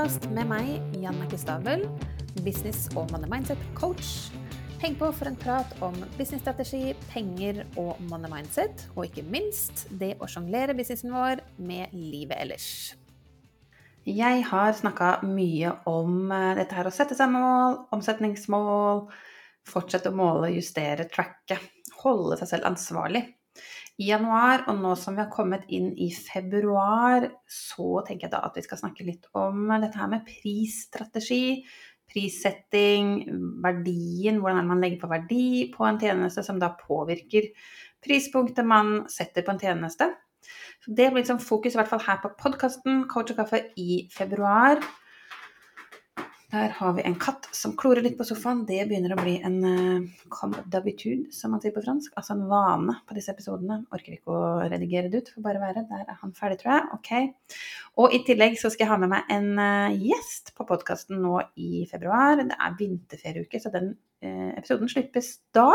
podkast med meg, Jannicke Stabel, business- og money mindset-coach. Heng på for en prat om businessstrategi, penger og money mindset, og ikke minst det å sjonglere businessen vår med livet ellers. Jeg har snakka mye om eh, dette her å sette seg mål, omsetningsmål, fortsette å måle, justere, tracke, holde seg selv ansvarlig i januar, og nå som vi har kommet inn i februar, så tenker jeg da at vi skal snakke litt om dette her med prisstrategi, prissetting, verdien, hvordan man legger på verdi på en tjeneste som da påvirker prispunktet man setter på en tjeneste. Så det blir liksom fokus i hvert fall her på podkasten Coach og kaffe i februar. Der har vi en katt som klorer litt på sofaen. Det begynner å bli en uh, comme d'habitude, som man sier på fransk. Altså en vane på disse episodene. Orker ikke å redigere det ut, får bare være. Der er han ferdig, tror jeg. Ok. Og i tillegg så skal jeg ha med meg en uh, gjest på podkasten nå i februar. Det er vinterferieuke, så den uh, episoden slippes da.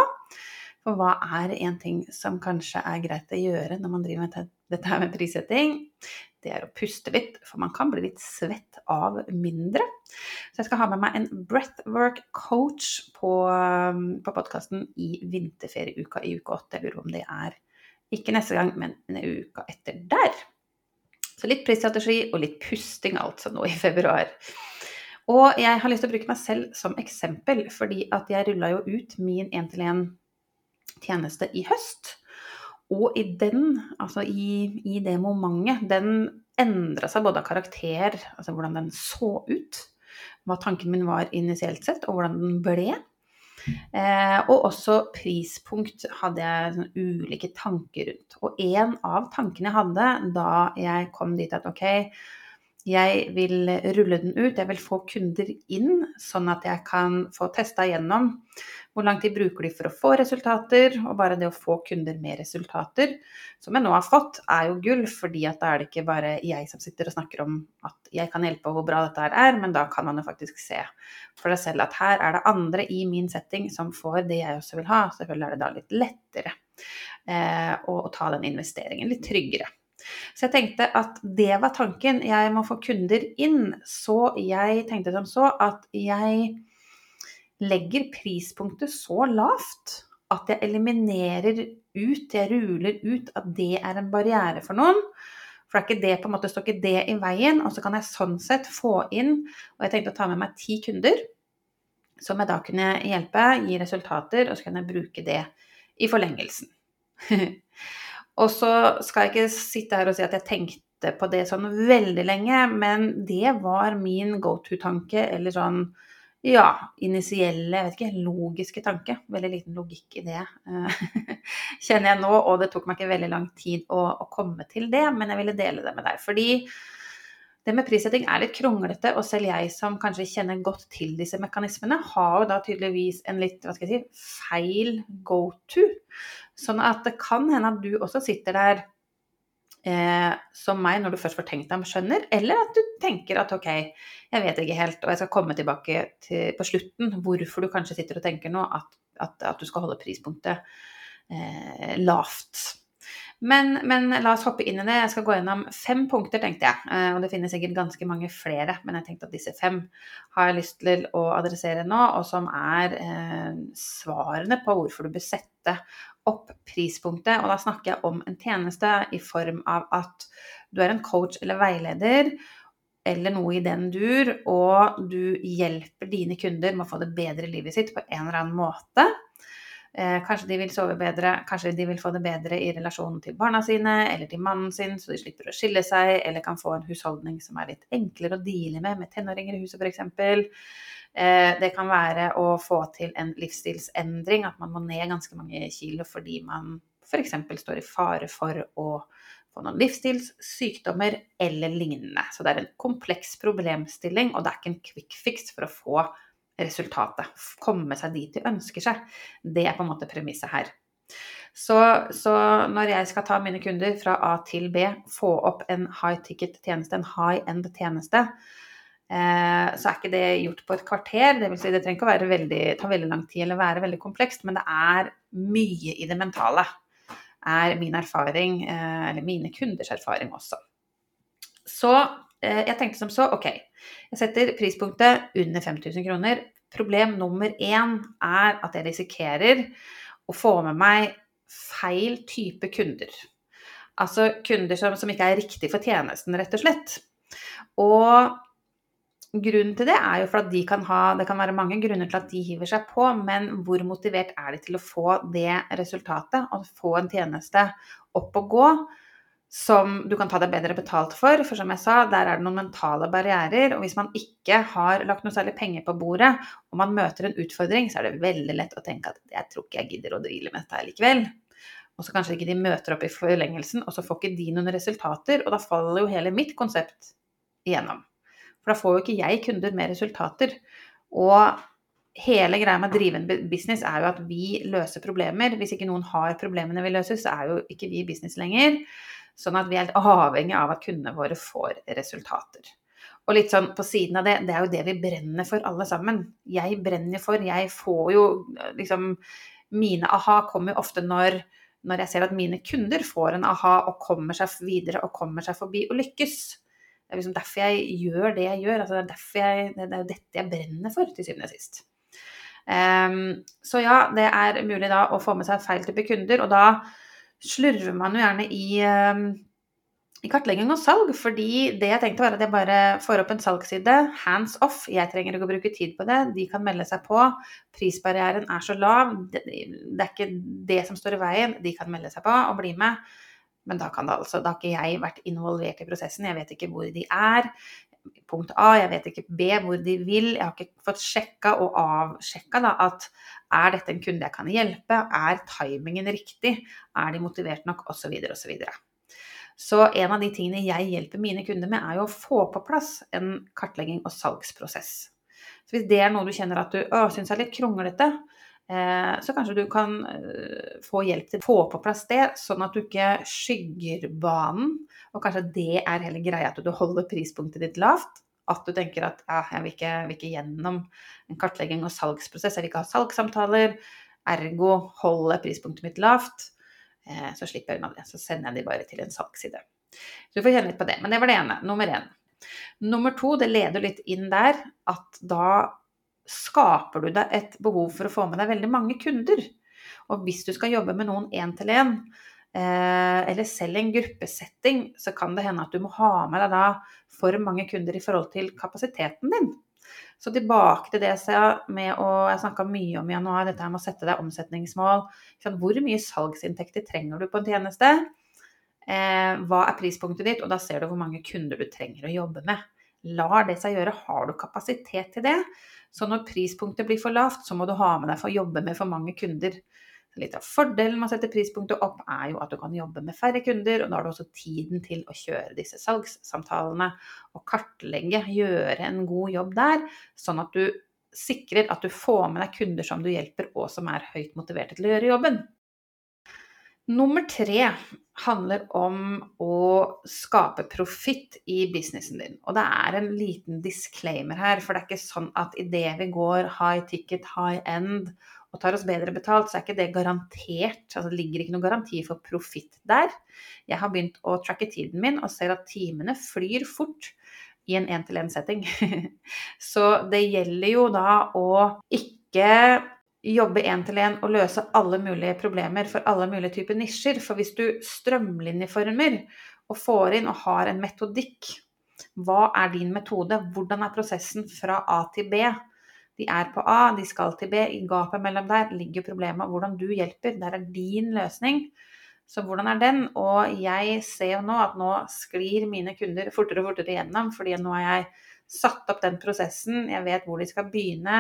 For hva er en ting som kanskje er greit å gjøre når man driver med dette her med prissetting? det er å puste litt, for man kan bli litt svett av mindre. Så jeg skal ha med meg en breathwork coach på, um, på podkasten i vinterferieuka i uke åtte. Jeg lurer på om det er ikke neste gang, men en uke etter der. Så litt prisstrategi og litt pusting altså nå i februar. Og jeg har lyst til å bruke meg selv som eksempel, fordi at jeg rulla jo ut min 1-til-1-tjeneste i høst. Og i den, altså i, i det momentet, den endra seg både av karakter, altså hvordan den så ut, hva tanken min var initielt sett, og hvordan den ble. Eh, og også prispunkt hadde jeg sånn ulike tanker rundt. Og en av tankene jeg hadde da jeg kom dit at ok, jeg vil rulle den ut, jeg vil få kunder inn, sånn at jeg kan få testa igjennom hvor lang tid bruker de for å få resultater? Og bare det å få kunder med resultater, som jeg nå har fått, er jo gull. fordi at da er det ikke bare jeg som sitter og snakker om at jeg kan hjelpe og hvor bra dette her er, men da kan man jo faktisk se for deg selv at her er det andre i min setting som får det jeg også vil ha. Selvfølgelig er det da litt lettere eh, å, å ta den investeringen. Litt tryggere. Så jeg tenkte at det var tanken. Jeg må få kunder inn. Så jeg tenkte som så at jeg legger prispunktet så lavt at jeg eliminerer ut, jeg ruler ut at det er en barriere for noen. For det er ikke det, på en måte står ikke det i veien. Og så kan jeg sånn sett få inn Og jeg tenkte å ta med meg ti kunder som jeg da kunne hjelpe, gi resultater, og så kan jeg bruke det i forlengelsen. og så skal jeg ikke sitte her og si at jeg tenkte på det sånn veldig lenge, men det var min go to-tanke, eller sånn ja, initielle, jeg vet ikke, logiske tanke. Veldig liten logikk i det, eh, kjenner jeg nå. Og det tok meg ikke veldig lang tid å, å, komme til det, men jeg ville dele det med deg. Fordi det med prissetting er litt kronglete, og selv jeg som kanskje kjenner godt til disse mekanismene, har jo da tydeligvis en litt, hva skal jeg si, feil go to. Sånn at det kan hende at du også sitter der eh, som meg, når du først får tenkt deg om, skjønner, eller at du tenker at ok, jeg vet ikke helt, og jeg skal komme tilbake til, på slutten hvorfor du kanskje sitter og tenker nå at, at, at du skal holde prispunktet eh, lavt. Men, men, la oss hoppe inn i det. Jeg skal gå gjennom fem punkter, tenkte jeg. Eh, og det finnes sikkert ganske mange flere, men jeg tenkte at disse fem har jeg lyst til å adressere nå, og som er eh, svarene på hvorfor du bør sette opp prispunktet. Og da snakker jeg om en tjeneste i form av at du er en coach eller veileder eller noe i den dur, og du hjelper dine kunder med å få det bedre i livet sitt på en eller annen måte. Eh, kanskje de vil sove bedre, kanskje de vil få det bedre i relasjonen til barna sine eller til mannen sin, så de slipper å skille seg, eller kan få en husholdning som er litt enklere å deale med, med tenåringer i huset f.eks. Eh, det kan være å få til en livsstilsendring, at man må ned ganske mange kilo fordi man f.eks. står i fare for å få noen livsstilssykdommer eller lignende. Så det er en kompleks problemstilling, og det er ikke en quick fix for å få resultatet. Komme seg dit de ønsker seg. Det er på en måte premisset her. Så, så, når jeg skal ta mine kunder fra A til B, få opp en high ticket tjeneste, en high end tjeneste, Eh, så er ikke det gjort på et kvarter. Det, vil si, det trenger ikke å veldig, ta veldig lang tid eller være veldig komplekst, men det er mye i det mentale. Er min erfaring, eh, eller mine kunders erfaring også. Så jeg tenkte som så, ok, jeg setter prispunktet under 5000 kroner. Problem nummer én er at jeg risikerer å få med meg feil type kunder. Altså kunder som, som ikke er riktig for tjenesten, rett og slett. Og Grunnen til det er jo for at de kan ha Det kan være mange grunner til at de hiver seg på, men hvor motivert er de til å få det resultatet? Å få en tjeneste opp og gå som du kan ta deg bedre betalt for. For som jeg sa, der er det noen mentale barrierer. Og hvis man ikke har lagt noe særlig penger på bordet, og man møter en utfordring, så er det veldig lett å tenke at jeg tror ikke jeg gidder å drille med dette likevel. Og så kanskje ikke de møter opp i forlengelsen, og så får ikke de noen resultater. Og da faller jo hele mitt konsept igjennom. For da får jo ikke jeg kunder med resultater. Og hele greia med å drive en business er jo at vi løser problemer. Hvis ikke noen har problemene vi løser, så er jo ikke vi business lenger. Sånn at vi er helt avhengig av at kundene våre får resultater. Og litt sånn på siden av det, det er jo det vi brenner for alle sammen. Jeg brenner for, jeg får jo liksom Mine aha kommer jo ofte når, når jeg ser at mine kunder får en aha og kommer seg videre og kommer seg forbi og lykkes. Det er liksom derfor jeg gjør det jeg gjør. Altså det, er jeg, det, er jo dette jeg brenner for, til syvende og sist. Um, så ja, det er mulig da å få med seg feil type kunder, og da slurver man jo gjerne i, um, i kartlegging og salg, fordi det jeg tenkte var at jeg bare får opp en salgsside, hands off, jeg trenger ikke å bruke tid på det, de kan melde seg på, prisbarrieren er så lav, det, er ikke det som står i veien, de kan melde seg på og bli med. Men da, kan det altså, da har ikke jeg vært involvert i prosessen. Jeg vet ikke hvor de er. Punkt A, jeg vet ikke B, hvor de vil. Jeg har ikke fått sjekka og avsjekka at er dette en kunde jeg kan hjelpe? Er timingen riktig? Er de motivert nok? Osv. osv. Så, så en av de tingene jeg hjelper mine kunder med, er jo å få på plass en kartlegging og salgsprosess. Så hvis det er noe du kjenner at du syns er litt kronglete, Eh, så kanskje du kan eh, få hjelp til å få på plass det, sånn at du ikke skygger banen. Og kanskje det er hele greia, at du holder prispunktet ditt lavt. At du tenker at ja, jeg vil ikke, vil ikke gjennom en kartlegging og salgsprosess, jeg vil ikke ha salgssamtaler. Ergo holder prispunktet mitt lavt. Eh, så slipper jeg unna det. Så sender jeg de bare til en salgsside. Så du får kjenne litt på det. Men det var det ene. Nummer én. Nummer to, det leder litt inn der at da skaper du deg et behov for å få med deg veldig mange kunder. Og hvis du skal jobbe med noen én til én, eller selv i en gruppesetting, så kan det hende at du må ha med deg da for mange kunder i forhold til kapasiteten din. Så tilbake til det med å Jeg snakka mye om i januar, dette med å sette deg omsetningsmål. Hvor mye salgsinntekter trenger du på en tjeneste? Eh, hva er prispunktet ditt? Og da ser du hvor mange kunder du trenger å jobbe med. Lar det seg gjøre? Har du kapasitet til det? Så når prispunktet blir for lavt, så må du ha med deg for å jobbe med for mange kunder. Litt av fordelen med å sette prispunktet opp er jo at du kan jobbe med færre kunder, og da har du også tiden til å kjøre disse salgssamtalene og kartlegge, gjøre en god jobb der, sånn at du sikrer at du får med deg kunder som du hjelper, og som er høyt motiverte til å gjøre jobben. Nummer tre handler om å skape profitt i businessen din. Og det er en liten disclaimer her, for det er ikke sånn at idet vi går high ticket, high end og tar oss bedre betalt, så er ikke det garantert. Altså det ligger ikke noen garanti for profitt der. Jeg har begynt å tracke tiden min og ser at timene flyr fort i en én-til-én-setting. så det gjelder jo da å ikke jobbe én til én og løse alle mulige problemer for alle mulige typer nisjer. For hvis du strømlinjeformer og får inn og har en metodikk, hva er din metode? Hvordan er prosessen fra A til B? De er på A, de skal til B. I gapet mellom der ligger problemet. Hvordan du hjelper. Der er din løsning. Så hvordan er den? Og jeg ser jo nå at nå sklir mine kunder fortere og fortere gjennom, fordi nå har jeg satt opp den prosessen. Jeg vet hvor de skal begynne.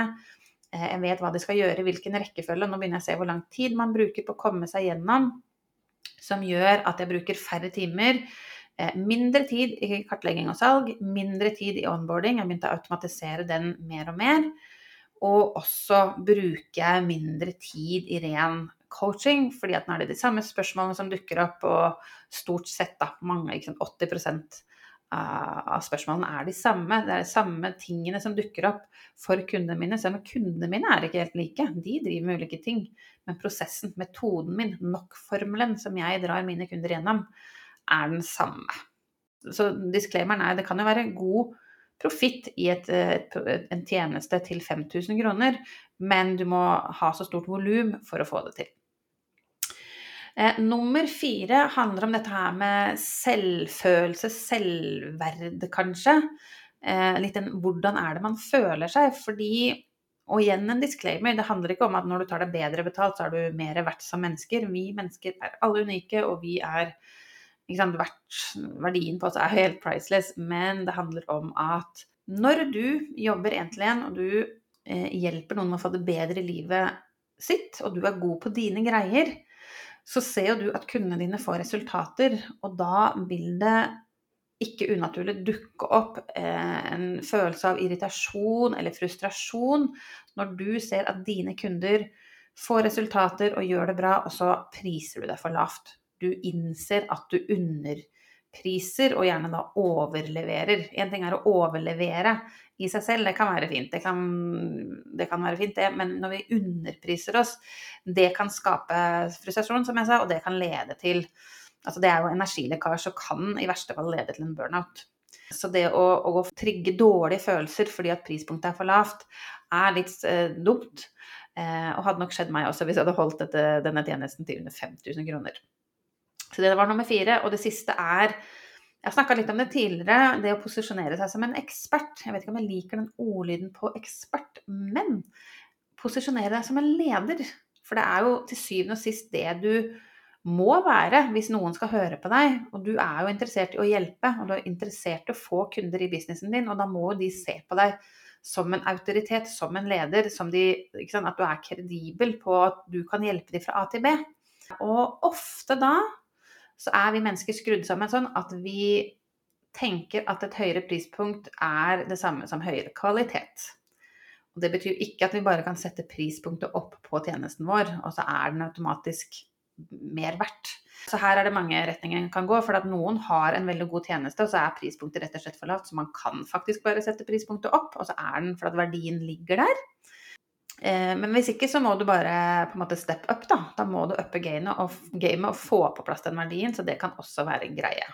Eh, jeg vet hva de skal gjøre, hvilken rekkefølge. Nå begynner jeg å se hvor lang tid man bruker på å komme seg gjennom, som gjør at jeg bruker færre timer. Eh, mindre tid i kartlegging og salg, mindre tid i onboarding. Jeg begynte å automatisere den mer og mer. Og også bruker jeg mindre tid i ren coaching, fordi at nå er det de samme spørsmålene som dukker opp, og stort sett da, mange, ikke sant, 80 av spørsmålene er de samme. Det er de samme tingene som dukker opp for kundene mine. Selv om kundene mine er ikke helt like. De driver med ulike ting. Men prosessen, metoden min, nok-formelen som jeg drar mine kunder gjennom, er den samme. så disclaimeren er det kan jo være god profitt i et, et, en tjeneste til 5000 kroner, men du må ha så stort volum for å få det til. Eh, nummer fire handler om dette her med selvfølelse, selvverd, kanskje. Eh, litt en hvordan er det man føler seg? Fordi og igjen en disclaimer, det handler ikke om at når du tar deg bedre betalt, så er du mer verdt som mennesker. Vi mennesker er alle unike, og vi er sant, Verdien på oss er helt priceless, men det handler om at når du jobber én til én, og du eh, hjelper noen med å få det bedre i livet sitt, og du er god på dine greier, så ser jo du at kundene dine får resultater, og da vil det ikke unaturlig dukke opp eh, en følelse av irritasjon eller frustrasjon når du ser at dine kunder får resultater og gjør det bra, og så priser du deg for lavt. Du innser at du underpriser, og gjerne da overleverer. Én ting er å overlevere i seg selv, det kan være fint, det kan, det kan være fint det, men når vi underpriser oss, det kan skape frustrasjon, som jeg sa, og det kan lede til Altså det er jo energilekkasje og kan i verste fall lede til en burnout. Så det å, å trigge dårlige følelser fordi at prispunktet er for lavt, er litt eh, dumt. Eh, og hadde nok skjedd meg også hvis jeg hadde holdt dette, denne tjenesten til under 5000 kroner. Så det var nummer fire. Og det siste er Jeg har snakka litt om det tidligere, det å posisjonere seg som en ekspert. Jeg vet ikke om jeg liker den ordlyden på ekspert, men posisjonere deg som en leder. For det er jo til syvende og sist det du må være hvis noen skal høre på deg. Og du er jo interessert i å hjelpe, og du er interessert i å få kunder i businessen din, og da må de se på deg som en autoritet, som en leder, som de, sant, at du er kredibel på at du kan hjelpe dem fra A til B. Og ofte da så er vi mennesker skrudd sammen sånn at vi tenker at et høyere prispunkt er det samme som høyere kvalitet. Og det betyr ikke at vi bare kan sette prispunktet opp på tjenesten vår, og så er den automatisk mer verdt. Så her er det mange retninger en kan gå. For at noen har en veldig god tjeneste, og så er prispunktet rett og slett for lavt. Så man kan faktisk bare sette prispunktet opp, og så er den for at verdien ligger der. Eh, men hvis ikke, så må du bare på en måte step up, da. Da må du uppe gamet og, game og få på plass den verdien, så det kan også være en greie.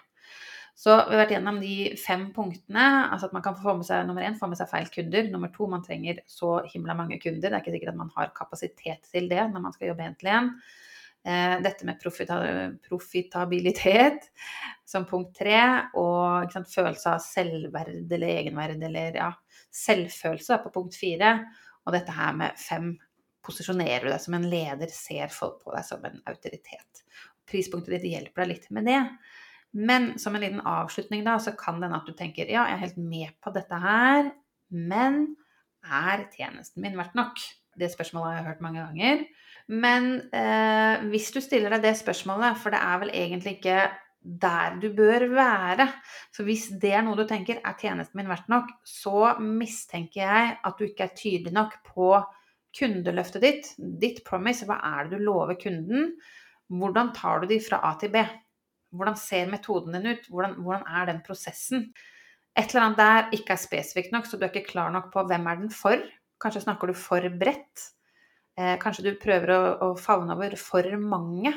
Så vi har vært gjennom de fem punktene. altså at man kan få med seg Nummer én få med seg feil kunder. Nummer to man trenger så himla mange kunder. Det er ikke sikkert at man har kapasitet til det når man skal jobbe én én. Eh, dette med profitabilitet som punkt tre, og sant, følelse av selvverd eller egenverd eller ja, selvfølelse på punkt fire. Og dette her med fem posisjonerer du deg som en leder, ser folk på deg som en autoritet. Prispunktet ditt hjelper deg litt med det. Men som en liten avslutning da, så kan det hende at du tenker ja, jeg er helt med på dette her, men er tjenesten min verdt nok? Det spørsmålet har jeg hørt mange ganger. Men eh, hvis du stiller deg det spørsmålet, for det er vel egentlig ikke der du bør være. Så hvis det er noe du tenker er tjenesten min verdt nok, så mistenker jeg at du ikke er tydelig nok på kundeløftet ditt, ditt promise. Hva er det du lover kunden? Hvordan tar du de fra A til B? Hvordan ser metoden din ut? Hvordan, hvordan er den prosessen? Et eller annet der ikke er spesifikt nok, så du er ikke klar nok på hvem er den for. Kanskje snakker du for bredt. Eh, kanskje du prøver å, å favne over for mange,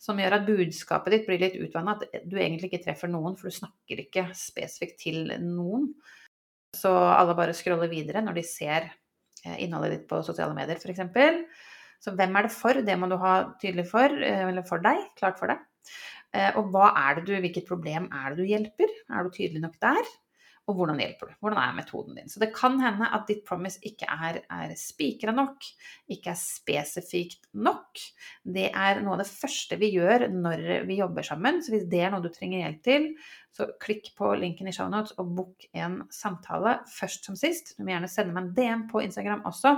som gjør at budskapet ditt blir litt utvanna. At du egentlig ikke treffer noen, for du snakker ikke spesifikt til noen. Så alle bare scroller videre når de ser eh, innholdet ditt på sosiale medier, f.eks. Så hvem er det for? Det må du ha tydelig for, eh, eller for deg, klart for deg. Eh, og hva er det du, hvilket problem er det du hjelper? Er du tydelig nok der? Og hvordan hjelper du? Hvordan er metoden din? Så det kan hende at ditt promise ikke er, er spikra nok, ikke er spesifikt nok. Det er noe av det første vi gjør når vi jobber sammen. Så hvis det er noe du trenger hjelp til, så klikk på linken i shownotes og book en samtale først som sist. Du må gjerne sende meg en DM på Instagram også,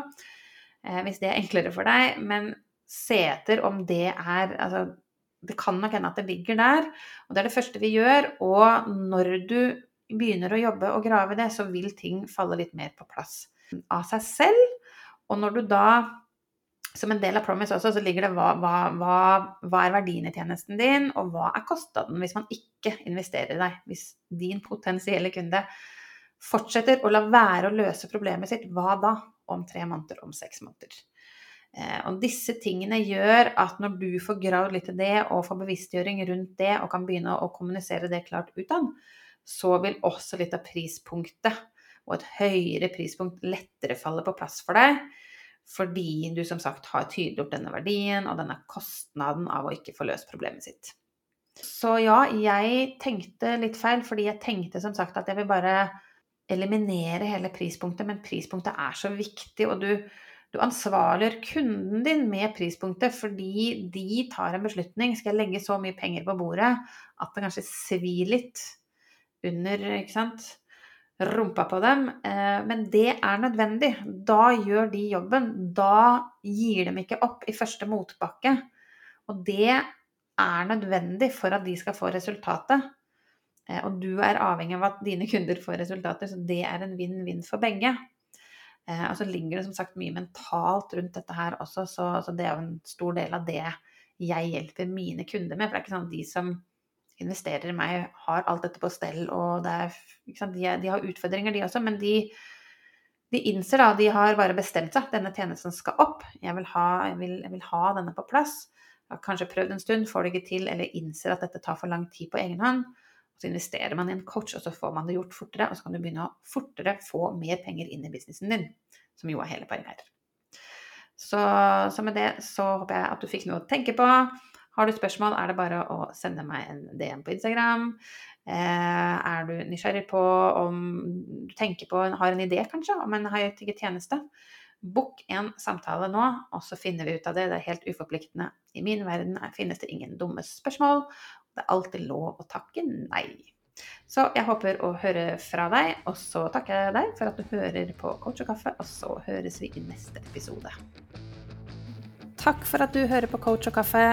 eh, hvis det er enklere for deg. Men se etter om det er altså, det kan nok hende at det ligger der. Og det er det første vi gjør. Og når du begynner å jobbe og grave det, så vil ting falle litt mer på plass av seg selv. Og når du da, som en del av Promise også, så ligger det hva, hva, hva, hva er verdien i tjenesten din, og hva er kostnaden hvis man ikke investerer i deg? Hvis din potensielle kunde fortsetter å la være å løse problemet sitt, hva da? Om tre måneder, om seks måneder. Eh, og disse tingene gjør at når du får gravd litt i det, og får bevisstgjøring rundt det, og kan begynne å kommunisere det klart utad, så vil også litt av prispunktet og et høyere prispunkt lettere falle på plass for deg. Fordi du som sagt har tydeliggjort denne verdien og denne kostnaden av å ikke få løst problemet sitt. Så ja, jeg tenkte litt feil, fordi jeg tenkte som sagt at jeg vil bare eliminere hele prispunktet, men prispunktet er så viktig, og du, du ansvarliggjør kunden din med prispunktet fordi de tar en beslutning. Skal jeg legge så mye penger på bordet at det kanskje svir litt under, ikke sant? rumpa på dem. Eh, men det er nødvendig. Da gjør de jobben. Da gir de ikke opp i første motbakke. Og det er nødvendig for at de skal få resultatet. Eh, og du er avhengig av at dine kunder får resultater, så det er en vinn-vinn for begge. Eh, og så ligger det som sagt mye mentalt rundt dette her også, så, så det er jo en stor del av det jeg hjelper mine kunder med. For det er ikke sånn at de som investerer i meg, har alt dette på stell, og er, de, de, har utfordringer, de også, men de, de innser da, de har bare bestemt seg. Denne tjenesten skal opp. Jeg vil ha, jeg vil, jeg vil ha denne på plass. Jeg har kanskje prøvd en stund, får det ikke til, eller innser at dette tar for lang tid på egen hånd. Så investerer man i en coach, og så får man det gjort fortere, og så kan du begynne å fortere få mer penger inn i businessen din, som jo er hele poenget her. Så, så med det så håper jeg at du fikk noe å tenke på. Har du spørsmål, er det bare å sende meg en DM på Instagram. Eh, er du nysgjerrig på om du tenker på, har en idé kanskje, om en high-ticket tjeneste, book en samtale nå, og så finner vi ut av det. Det er helt uforpliktende. I min verden finnes det ingen dumme spørsmål. Det er alltid lov å takke nei. Så jeg håper å høre fra deg, og så takker jeg deg for at du hører på Coach og kaffe, og så høres vi i neste episode. Takk for at du hører på Coach og kaffe.